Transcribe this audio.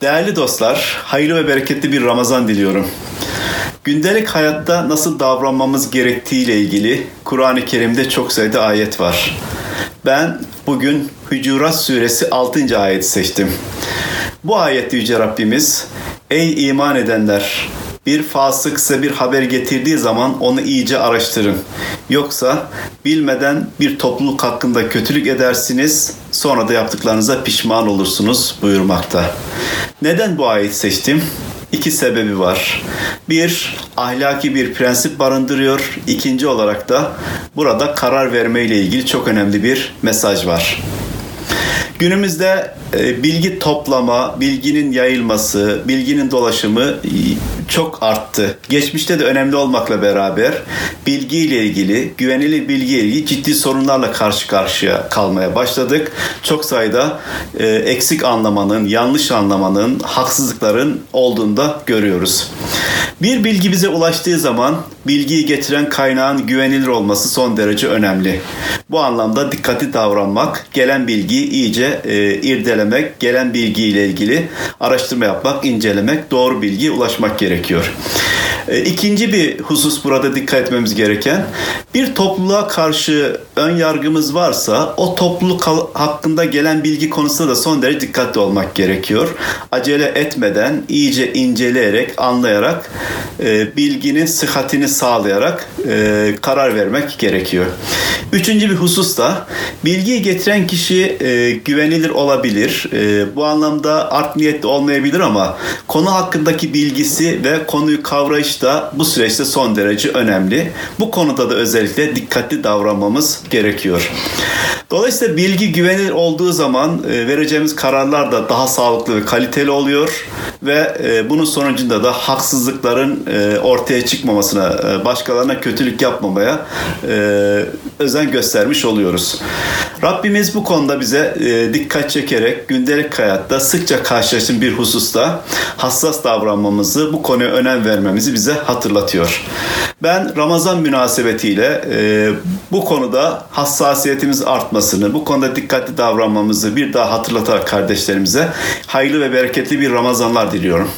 Değerli dostlar, hayırlı ve bereketli bir Ramazan diliyorum. Gündelik hayatta nasıl davranmamız gerektiği ile ilgili Kur'an-ı Kerim'de çok sayıda ayet var. Ben bugün Hücurat Suresi 6. ayeti seçtim. Bu ayette Yüce Rabbimiz, Ey iman edenler! Bir fasık size bir haber getirdiği zaman onu iyice araştırın. Yoksa bilmeden bir topluluk hakkında kötülük edersiniz, sonra da yaptıklarınıza pişman olursunuz buyurmakta. Neden bu ayet seçtim? İki sebebi var. Bir, ahlaki bir prensip barındırıyor. İkinci olarak da burada karar verme ile ilgili çok önemli bir mesaj var. Günümüzde e, bilgi toplama, bilginin yayılması, bilginin dolaşımı çok arttı. Geçmişte de önemli olmakla beraber bilgi ile ilgili, güvenilir bilgi ile ilgili ciddi sorunlarla karşı karşıya kalmaya başladık. Çok sayıda e, eksik anlamanın, yanlış anlamanın, haksızlıkların olduğunu da görüyoruz. Bir bilgi bize ulaştığı zaman bilgiyi getiren kaynağın güvenilir olması son derece önemli. Bu anlamda dikkatli davranmak, gelen bilgiyi iyice e, irdelemek, gelen bilgiyle ilgili araştırma yapmak, incelemek, doğru bilgiye ulaşmak gerekiyor. E, ikinci bir husus burada dikkat etmemiz gereken bir topluluğa karşı ön yargımız varsa o topluluk hakkında gelen bilgi konusunda da son derece dikkatli olmak gerekiyor. Acele etmeden iyice inceleyerek, anlayarak e, bilginin sıhhatini sağlayarak e, karar vermek gerekiyor. Üçüncü bir husus da bilgiyi getiren kişi e, güvenilir olabilir. E, bu anlamda art niyetli olmayabilir ama konu hakkındaki bilgisi ve konuyu kavrayış da bu süreçte son derece önemli. Bu konuda da özellikle dikkatli davranmamız gerekiyor. Dolayısıyla bilgi güvenilir olduğu zaman e, vereceğimiz kararlar da daha sağlıklı ve kaliteli oluyor ve e, bunun sonucunda da haksızlıkların e, ortaya çıkmamasına, başkalarına kötülük yapmamaya özen göstermiş oluyoruz. Rabbimiz bu konuda bize e, dikkat çekerek gündelik hayatta sıkça karşılaştığım bir hususta hassas davranmamızı, bu konuya önem vermemizi bize hatırlatıyor. Ben Ramazan münasebetiyle e, bu konuda hassasiyetimiz artmasını, bu konuda dikkatli davranmamızı bir daha hatırlatarak kardeşlerimize hayırlı ve bereketli bir Ramazanlar diliyorum.